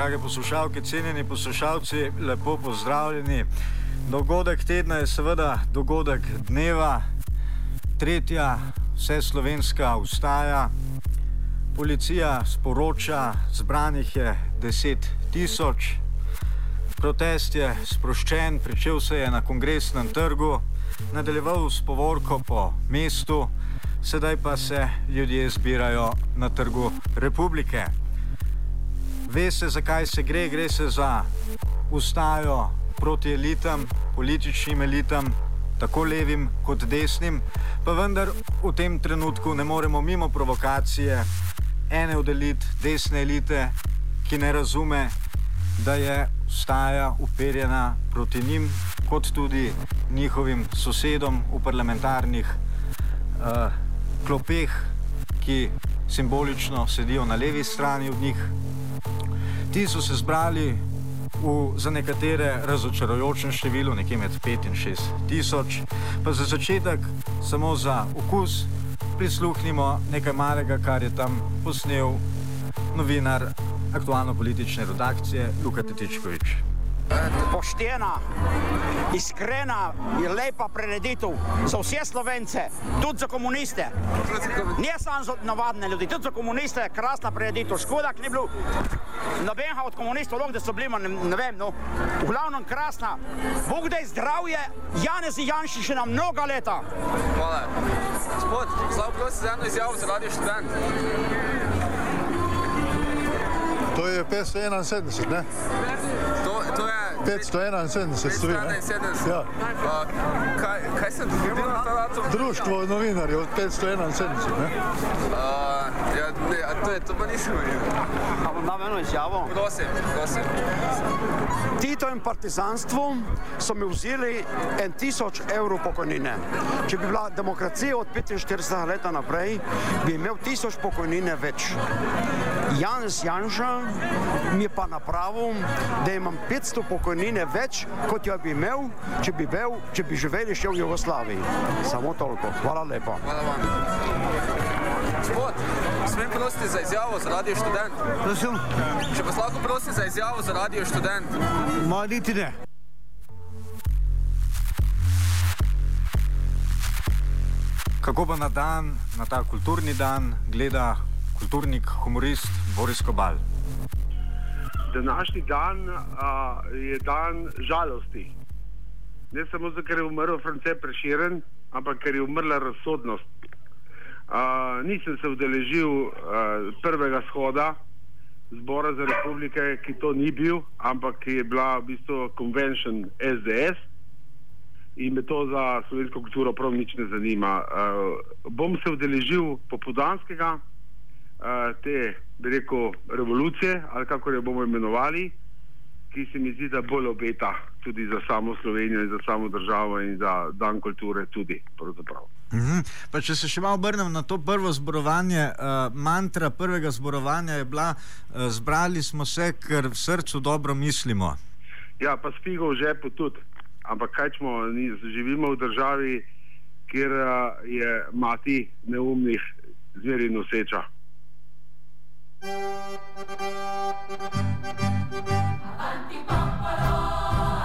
drage poslušalke, cenjeni poslušalci, lepo pozdravljeni. Dogodek tedna je seveda dogodek dneva, tretja vse slovenska ustaja. Policija sporoča, zbranih je 10 tisoč. Protest je sproščen, pričel se je na kongresnem trgu, nadaljeval s povorko po mestu, sedaj pa se ljudje zbirajo na trgu republike. Ve se, zakaj se gre, gre se za ustajo proti elitam, političnim elitam, tako levim kot desnim, pa vendar v tem trenutku ne moremo mimo provokacije ene od elit, desne elite, ki ne razume, da je ustaja uperjena proti njim, kot tudi njihovim sosedom v parlamentarnih uh, klopeh, ki simbolično sedijo na levi strani od njih. Ti so se zbrali v za nekatere razočarajočem številu, nekje med 5 in 6 tisoč, pa za začetek, samo za okus, prisluhnimo nekaj malega, kar je tam posnel novinar aktualno-politične redakcije Luka Tetičkovič poštena, iskrena in lepa prireditev za vse slovence, tudi za komuniste. Ne samo za navadne ljudi, tudi za komuniste je krasna prireditev. Škoda, ki ni bilo nobenega od komunistov, lahko da so bili, ne, ne vem, no, v glavnem krasna. Bog da je zdravje, Janez in Janši še na mnoga leta. Hvala. Gospod, slabo prosim za eno izjavo za radio študent. To je 571, ne? To, to je 571 stoji. ne? 571. Ja. A, kaj, kaj se dogodilo na ta datum? Društvo novinarjev 571, ne? A, ne, a to je, to pa nisem videl. Pa bom dal eno izjavo. Prosim, prosim. Tito in partizanstvo so mi vzeli en tisoč evrov pokojnine. Če bi bila demokracija od 45 let naprej, bi imel tisoč pokojnine več. Janez Janša mi je pa napravil, da imam 500 pokojnine več, kot jo bi imel, če bi, bil, če bi živeli še v Jugoslaviji. Samo toliko. Hvala lepa. Hvala vam. Gospod, smem prositi za izjavo za radio študent? Prosim, Če vas lahko prosim za izjavo za radio študent? ma niti ne. Kako pa na dan, na ta kulturni dan, gleda kulturnik, humorist Boris Kobal. današnji dan a, je dan žalosti. Ne samo zato, ker je umrl France Preširen, ampak ker je umrla razsodnost. A, nisem se udeležil a, prvega shoda zbora za republike, ki to ni bil, ampak je bila v bistvu convention SDS in me to za slovensko kulturo prav nič ne zanima. A, bom se udeležil popodanskega uh, te, bi rekel, revolucije, ali kako jo bomo imenovali, ki se mi zdi, da bolj obeta tudi za samo Slovenijo in za samo državo in za dan kulture tudi. Pravzaprav. Mhm. Pa če se še malo obrnem na to prvo zborovanje, uh, mantra prvega zborovanja je bila: uh, zbrali smo se, ker v srcu dobro mislimo. Ja, pa spigo v žepu tudi. Ampak kaj smo, ni, živimo v državi, kjer uh, je mati neumnih zmeri noseča. Avanti popolo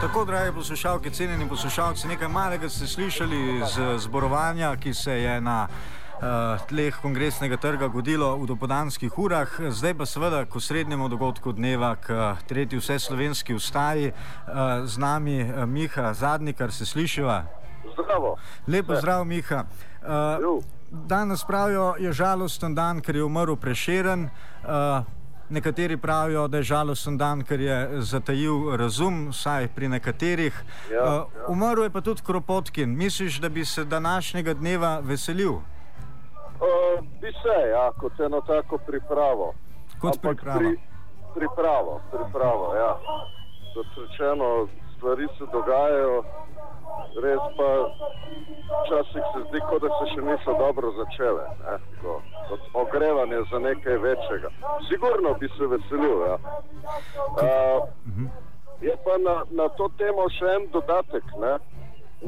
Tako, dragi poslušalci, cenjeni poslušalci, nekaj malega ste slišali iz eh, zborovanja, ki se je na uh, tleh kongresnega trga godilo v dopodanskih urah, zdaj pa seveda k osrednjemu dogodku dneva, k eh, tretji vseslovenski ustaji. Uh, z nami uh, Miha Zadnikar, se slišiva. Zdravo. Lepo zdrav, Miha. Uh, danes pravijo, je žalosten dan, ker je umrl preširen. Uh, Nekateri pravijo, da je žalosten dan, ker je zatajil razum, vsaj pri nekaterih. Ja, Uh, ja. umrl je pa tudi Kropotkin. Misliš, da bi se današnjega dneva veselil? Uh, bi se, ja, kot eno tako pripravo. Kot Ampak priprava. Pri, pripravo, pripravo, ja. Kot rečeno, stvari se dogajajo, res pa včasih se zdi, kot da se še niso dobro začele. Ne? Ko, kot ogrevanje za nekaj večjega. Sigurno bi se veselil. Ja. Uh, je pa na, na to temo še en dodatek. Ne?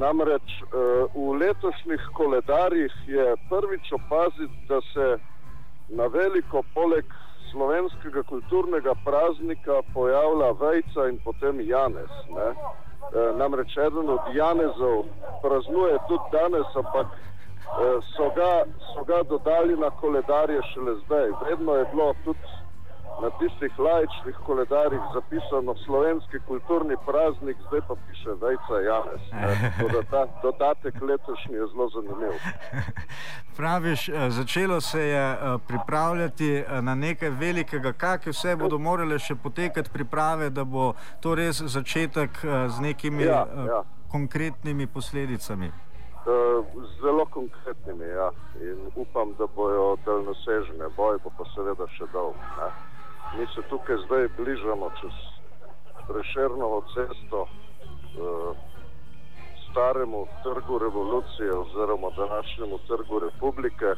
Namreč uh, v letošnjih koledarjih je prvič opaziti, da se na veliko poleg slovenskega kulturnega praznika pojavlja vejca in potem Janez. Ne? E, namreč eden od Janezov praznuje tudi danes, ampak e, so ga, so ga dodali na koledarje šele zdaj. Vedno je bilo tudi na tistih laičnih koledarjih zapisano slovenski kulturni praznik, zdaj pa piše vejca Janez. ne. Tako da ta dodatek letošnji je zelo zanimiv. Praviš, eh, začelo se je eh, pripravljati eh, na nekaj velikega, kakšne vse bodo morale še potekati priprave, da bo to res začetek eh, z nekimi Ja, eh, ja. konkretnimi posledicami. Zelo konkretnimi, ja. In upam, da bojo daljnosežne. Boj bo pa seveda še dolg. Ne. Mi se tukaj zdaj bližamo čez Prešernovo cesto, uh, staremu trgu revolucije oziroma današnjemu trgu republike.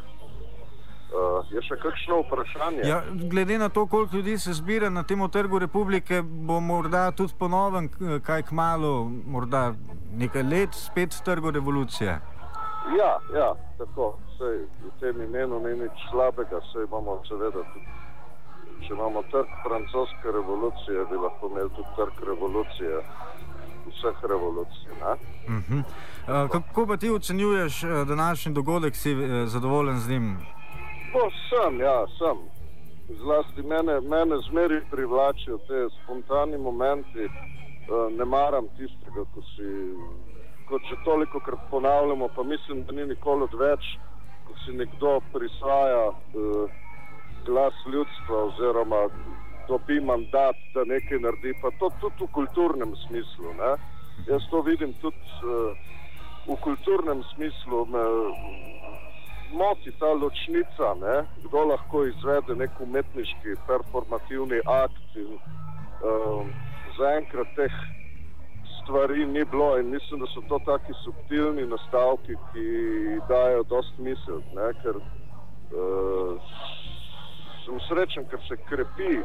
Uh, je še kakšno vprašanje? Ja, glede na to, koliko ljudi se zbira na tem trgu republike, bo morda tudi ponovno kaj k malu, morda nekaj let, spet trgu revolucije. Ja, ja, tako. Sej, v tem imenu ni nič slabega, sej imamo seveda tudi. Če imamo trg francoske revolucije, bi lahko imeli tudi trg revolucije, vseh revolucij. Ne? Uh -huh. uh, kako pa ti ocenjuješ uh, današnji dogodek, si uh, zadovoljen z njim? No, sem, ja, sem. Zlasti mene, mene zmeri privlačijo te spontani momenti. Uh, ne maram tistega, ko si, kot že toliko krat ponavljamo, pa mislim, da ni nikoli odveč, ko si nekdo prisvaja uh, glas ljudstva oziroma dobi mandat, da nekaj naredi, pa to tudi v kulturnem smislu. Ne? Jaz to vidim tudi uh, v kulturnem smislu. Me, moti ta ločnica, ne? kdo lahko izvede nek umetniški performativni akt. In, um, zaenkrat teh stvari ni bilo in mislim, da so to taki subtilni nastavki, ki dajo dost misel, ne? ker uh, sem srečen, ker se krepi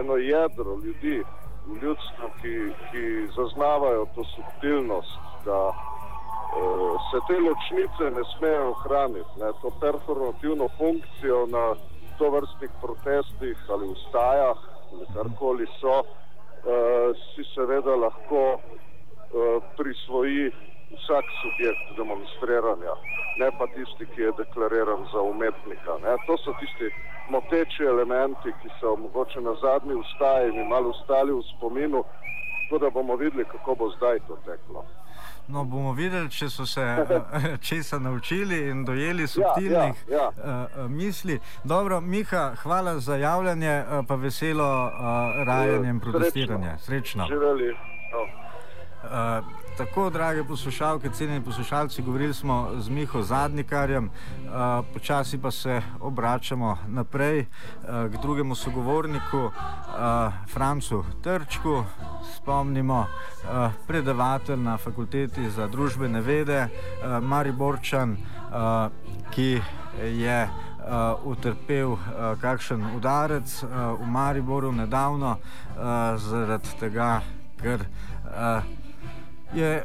eno jedro ljudi v ljudstvu, ki, ki zaznavajo to subtilnost. Da, Uh, se te ločnice ne smejo ohraniti, ne, to performativno funkcijo na tovrstnih protestih ali ustajah, ali karkoli so, uh, si seveda lahko uh, prisvoji vsak subjekt demonstriranja, ne pa tisti, ki je deklariran za umetnika. Ne. To so tisti moteči elementi, ki so mogoče na zadnji ustaji in malo ostali v spominu, tako da bomo videli, kako bo zdaj to teklo. No, bomo videli, če so se uh, česa naučili in dojeli subtilnih ja, ja. uh, misli. Dobro, Miha, hvala za javljanje, pa veselo rajanje in protestiranje. Srečno. Živeli. No. Uh, tako, drage poslušalke, cenjeni poslušalci, govorili smo z Miho Zadnikarjem, uh, počasi pa se obračamo naprej uh, k drugemu sogovorniku, uh, Francu Trčku. Spomnimo, uh, predavatelj na fakulteti za družbene vede, uh, Mariborčan, uh, ki je uh, utrpel uh, kakšen udarec uh, v Mariboru nedavno uh, zaradi tega, ker uh, je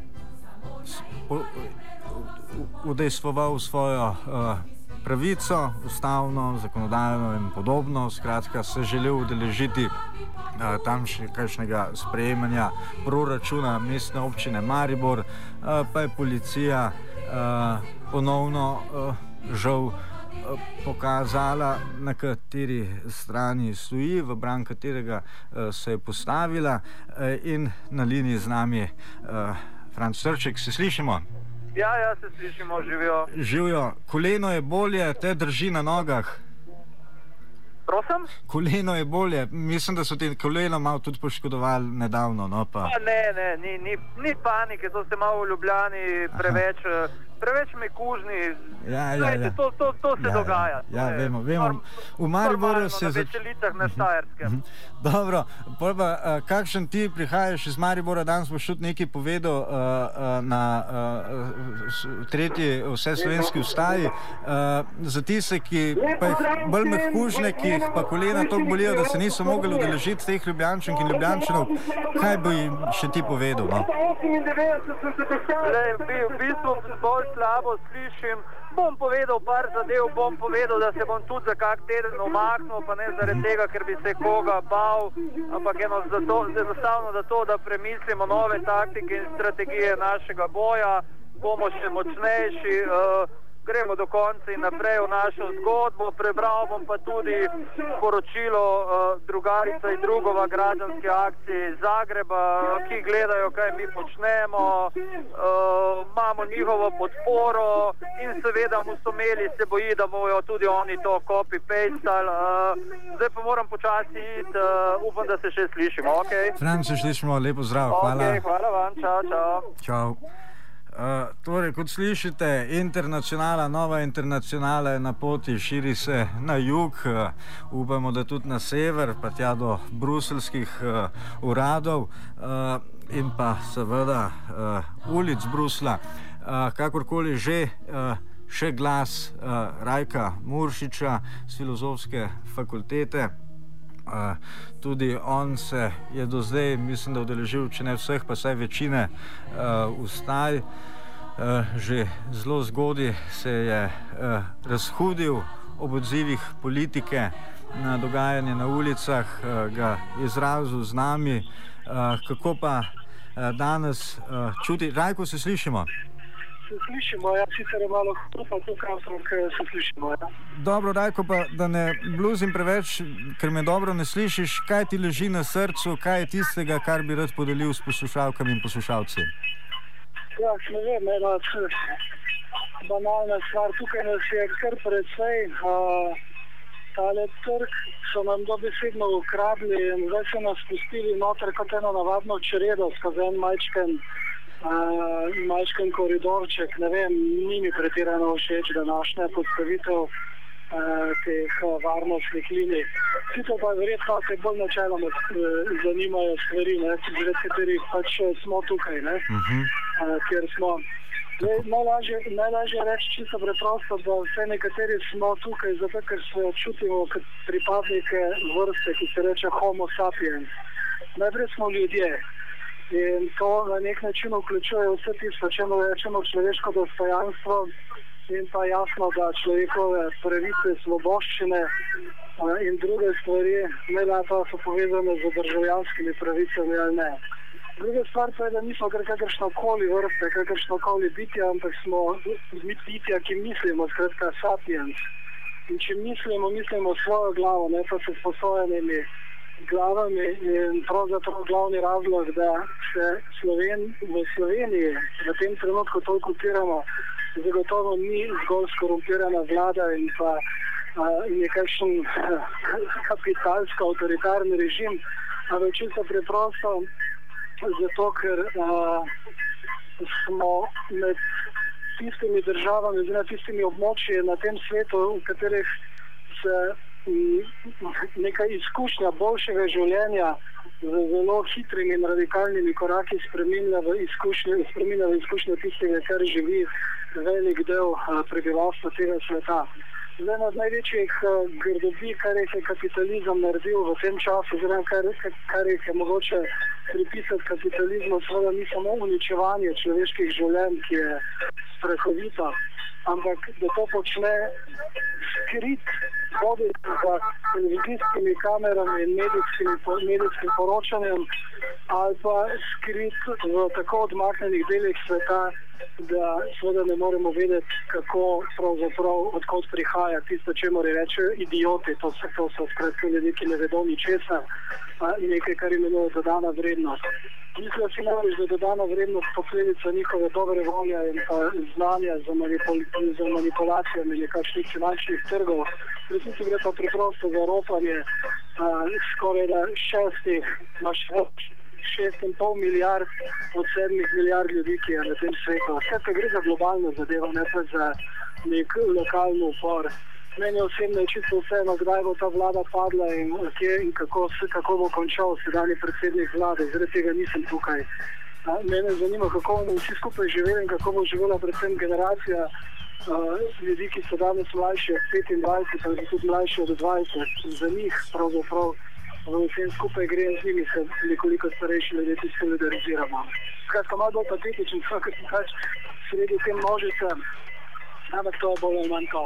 udejstvoval svojo uh, pravico, ustavno, zakonodajno in podobno. Skratka, se želel udeležiti uh, tam še kakšnega sprejemanja proračuna mestne občine Maribor, uh, pa je policija uh, ponovno uh, žal pokazala, na kateri strani stoji, v bran katerega uh, se je postavila, uh, in na liniji z nami je uh, Franc Srček, se slišimo. Ja, ja, se slišimo, živijo. Živijo, koleno je bolje, te drži na nogah. Prosim? Koleno je bolje. Mislim, da so ti koleno malo tudi poškodovali nedavno. No, pa. Pa ne, ne, ni, ni, ni panike, to ste malo v Ljubljani preveč, eh, preveč mekužni. Ja, ja, Glejte, ja. To, to, to se Ja, ja, dogaja. ja, To je vemo, vemo. V Mariboru se na zač- veselicah na Štajerskem. Dobro, pol pa, uh, kakšen ti prihajaš iz Maribora, danes boš tudi nekaj povedal uh, na uh, tretji vseslovenski ustaji. Uh, za tiste, ki pa jih bolj mehkužne, ki jih pa kolena tako bolijo, da se niso mogli udeležiti teh ljubljančank in ljubljančanov, kaj bi jim še ti povedal? No? Bi- v bistvu bolj slabo slišim. Bom povedal par zadev, bom povedal, da se bom tudi za kak teden omaknil, pa ne zaradi tega, ker bi se koga bal, ampak eno zato, enostavno zato, da premislimo nove taktike in strategije našega boja, bomo še močnejši. Uh, Gremo do konca in naprej v našo zgodbo. Prebral bom pa tudi poročilo uh, drugarica in drugova građanske akcije iz Zagreba, ki gledajo, kaj mi počnemo. Uh, imamo njihovo podporo in seveda Musomeli se boji, da bojo tudi oni to copy-pastali. Uh, zdaj pa moram počasi iti, uh, upam, da se še slišimo. Okay? Franci, slišimo, lepo zdrav, hvala. Okay, hvala vam, čau, čau. Čau. Uh, torej, kot slišite, internacionala, nova internacionala je na poti, širi se na jug, uh, upamo, da tudi na sever, pa tja do bruselskih uh, uradov uh, in pa seveda uh, ulic Brusla. Uh, kakorkoli že, uh, še glas uh, Rajka Muršiča z filozofske fakultete. Tudi on se je do zdaj, mislim, da udeležil, če ne vseh, pa vsaj večine ustaj. Že zelo zgodaj se je razhudil ob odzivih politike na dogajanje na ulicah, ga izrazil z nami. Kako pa danes čuti, Rajko, se slišimo? Se slišimo, ja, sicer je malo hrupa tukaj, ampak se slišimo. Ja. Dobro, Rajko, pa da ne bluzim preveč, ker me dobro ne slišiš, kaj ti leži na srcu, kaj je tistega, kar bi rad podelil s poslušalkami in poslušalci. Ja, ne vem, ena banalna stvar, tukaj nas je kar precej. Uh, tale trg so nam dobesedno ukradli in zdaj so nas spustili noter kot eno navadno čredo skozi en majčken, uh, majčken koridorček. Ne vem, ni mi pretirano všeč današnja postavitev. Uh, teh varnostnih linij. Sicer pa verjetno se bolj načeloma uh, zanimajo stvari, ne, zaradi katerih pač eh, smo tukaj. Ne. Uh -huh. Uh, ker smo. Zdaj, Najlažje, najlažje je reči čisto preprosto, da vse nekateri smo tukaj zato, ker se čutimo kot pripadnike vrste, ki se reče Homo sapiens. Najprej smo ljudje in to na nek način vključuje vse tisto, čemu rečemo človeško dostojanstvo in pa jasno, da človekove pravice, svoboščine a, in druge stvari, ne to, ali so povezane z državljanskimi pravicami ali ne. Druga stvar pa je, da nismo kar kakršno koli vrste, kakršno koli bitje, ampak smo bitja, ki mislimo, skratka sapiens. In če mislimo, mislimo svojo glavo, ne pa se sposojenimi glavami in pravzaprav glavni razlog, da se Sloven, v Sloveniji v tem trenutku to kultiramo, zagotovo ni zgolj skorumpirana vlada in pa uh, nekakšen uh, kapitalsko-avtoritarni režim, ampak čisto preprosto zato, ker uh, smo med tistimi državami, oziroma tistimi območji na tem svetu, v katerih se neka izkušnja boljšega življenja z zelo hitrimi in radikalnimi koraki spremenja v izkušnje, spremenja v izkušnje tistega, kar živi velik del uh, prebivalstva tega sveta. Zdaj, ena od največjih uh, grdobi, kar je kapitalizem naredil v tem času, oziroma kar, kar je mogoče pripisati kapitalizmu, seveda ni samo uničevanje človeških življenj, ki je strahovito, ampak da to počne skrit vodi za televizijskimi kamerami in medijskim, medijskim poročanjem ali pa skrit v tako odmaknenih delih sveta, da seveda ne moremo vedeti, kako pravzaprav, odkot prihaja tisto, čemu rečejo idioti. To so, to so skratka ljudje, ki ne vedo ničesar, nekaj, kar imenujejo dodana vrednost. Mislim, si da je dodana vrednost posledica njihove dobre volje in pa znanja za, manipul za manipulacijami nekakšnih finančnih trgov. Resnici gre pa preprosto za ropanje skoraj da šestih, več, šest in pol milijard od sedmih milijard ljudi, ki je na tem svetu. Skratka, gre za globalno zadevo, ne pa za nek lokalni upor. Meni osebno je čisto vseeno, kdaj bo ta vlada padla in, kje, in kako, se- kako bo končal sedanji predsednik vlade. Zaradi tega nisem tukaj. A, Mene zanima, kako bomo vsi skupaj živeli in kako bo živela predvsem generacija a, ljudi, ki so danes mlajši od 25 ali tudi mlajši od 20. Za njih pravzaprav v vsem skupaj gre z njimi se nekoliko starejši ljudje tudi solidariziramo. Skratka, malo bolj patetičen, vsak sem pač sredi te množice, ampak to je bolj ali manj to.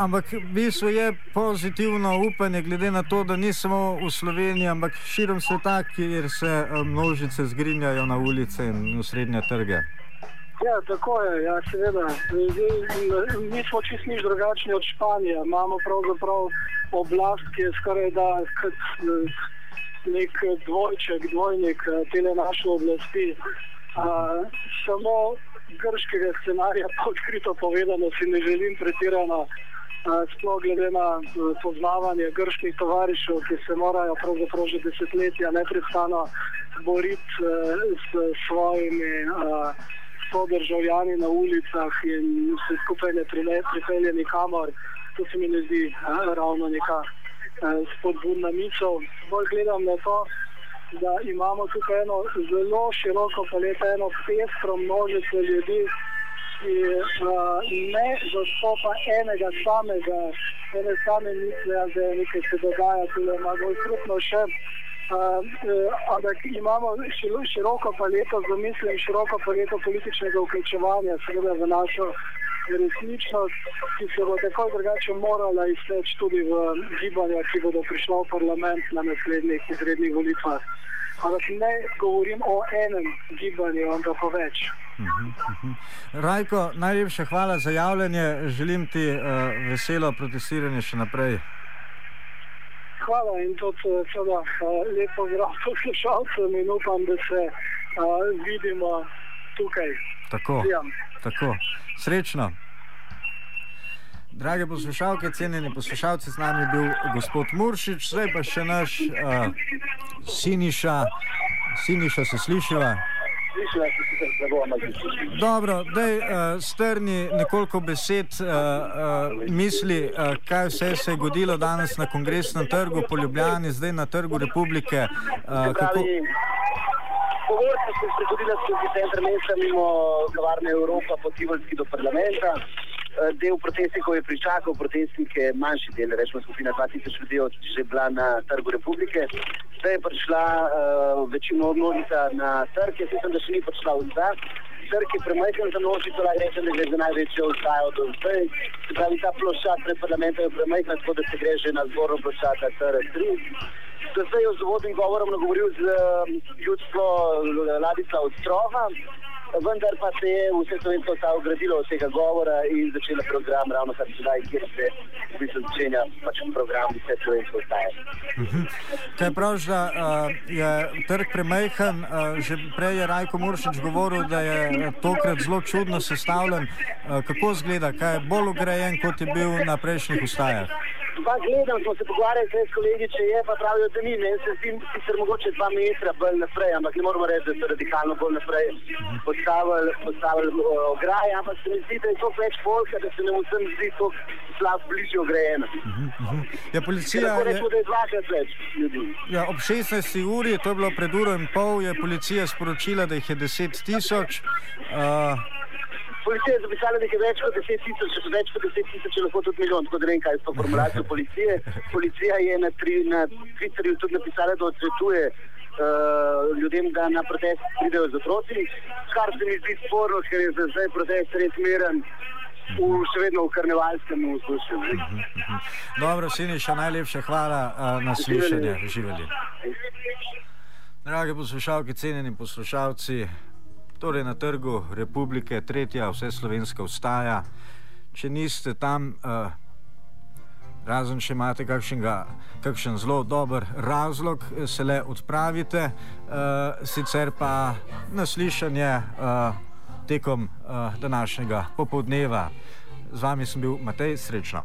Ampak v bistvu je pozitivno upanje, glede na to, da ni samo v Sloveniji, ampak širom sveta, kjer se eh, množice zgrinjajo na ulice in v srednje trge. Ja, tako je, ja, seveda. Mi smo čist nič drugačni od Španije. Imamo pravzaprav oblast, ki je skoraj da eh, nek dvojček, dvojnik eh, tele naše oblasti. A, samo grškega scenarija, pa odkrito povedano, si ne želim pretirano. Sploh glede na eh, poznavanje grških tovarišev, ki se morajo pravzaprav že desetletja neprestano boriti eh, s svojimi eh, sodržavljani na ulicah in se skupaj ne pripelje nikamor. To se mi ne zdi ravno neka spodbudna misel. Bolj gledam na to, da imamo tukaj eno zelo široko paleto, eno pestro množico ljudi, ki uh, ne zastopa enega samega, ene same misle, da je nekaj se dogaja, tudi ima bolj krupno še. Uh, ampak imamo šilo- široko paleto zamisli in široko paleto političnega vključevanja, seveda v našo resničnost, ki se bo tako ali drugače morala izteči tudi v gibanja, ki bodo prišla v parlament na naslednjih izrednih volitvah. Ampak ne govorim o enem gibanju, ampak o več. Rajko, najlepša hvala za javljanje. Želim ti uh, veselo protestiranje še naprej. Hvala in tudi eh, seveda eh, lep pozdrav poslušalcem in upam, da se uh, vidimo tukaj. Tako, Vsem. tako. Srečno. Drage poslušalke, cenjeni poslušalci, z nami je bil gospod Muršič, zdaj pa še naš uh, Siniša. Siniša se slišiva. Dobro, daj uh, strni nekoliko besed, uh, uh, misli, uh, kaj vse se je godilo danes na kongresnem trgu po Ljubljani, zdaj na trgu republike. Uh, kako, Pogovorka sem se zgodila skozi center mesta mimo kavarne Evropa po Tivolski do parlamenta. Eh, Del protestnikov je pričakal, protestnike manjši del, rečemo skupina 2000 ljudi, je že bila na trgu republike. Zdaj je prišla uh, večino množica na trg, jaz mislim, da še ni prišla vsa. Trg je premajhen za množico, lahko rečem, da gre za največjo vstajo do zdaj. Se pravi, ta ploščad pred parlamentom je premajhna, tako da se gre že na zborno ploščad TR3. Do zdaj je z uvodnim govorom nagovoril z um, ljudstvo Ladica Ostrova, vendar pa se je vse slovensko ostalo gradilo od tega govora in začela program ravno kar sedaj, kjer se v bistvu začenja pač program vse slovensko ostaje. Mhm. Kaj praviš, da uh, je trg premajhen? Uh, že prej je Rajko Muršič govoril, da je tokrat zelo čudno sestavljen. Uh, kako zgleda, kaj je bolj ugrajen, kot je bil na prejšnjih ustajah? Pa gledam, smo se pogovarjali s kolegi, če je, pa pravijo, da ni. Meni se zdi sicer mogoče dva metra bolj naprej, ampak ne moramo reči, da so radikalno bolj naprej postavili, postavili uh, ograje, ampak se mi zdi, da je to več folka, da se nam vsem zdi to slab bližje ograjeno. Ja, policija je, rečemo, da je dvakrat več ljudi. ja, ob 16. uri, to je bilo pred uro in pol, je policija sporočila, da jih je 10 tisoč. Uh, Policija je zapisala nekaj več kot 10 tisoč, če več kot 10 tisoč lahko tudi milijon, tako da ne vem, kaj je to formulacijo policije. Policija je na, tri, na Twitterju tudi napisala, da odsvetuje uh, ljudem, da na protest pridejo z otroci, kar se mi zdi sporno, ker je za zdaj protest res miren. V, še vedno v karnevalskem vzdušju. dobro, Siniša, najlepša hvala uh, na slišanje. Živeli. Drage poslušalke, cenjeni poslušalci, torej na trgu Republike, tretja vse slovenska vstaja. Če niste tam, uh, Razen, če imate kakšnega, kakšen zelo dober razlog, se le odpravite, uh, sicer pa naslišanje uh, tekom uh, današnjega popoldneva. Z vami sem bil Matej, srečno.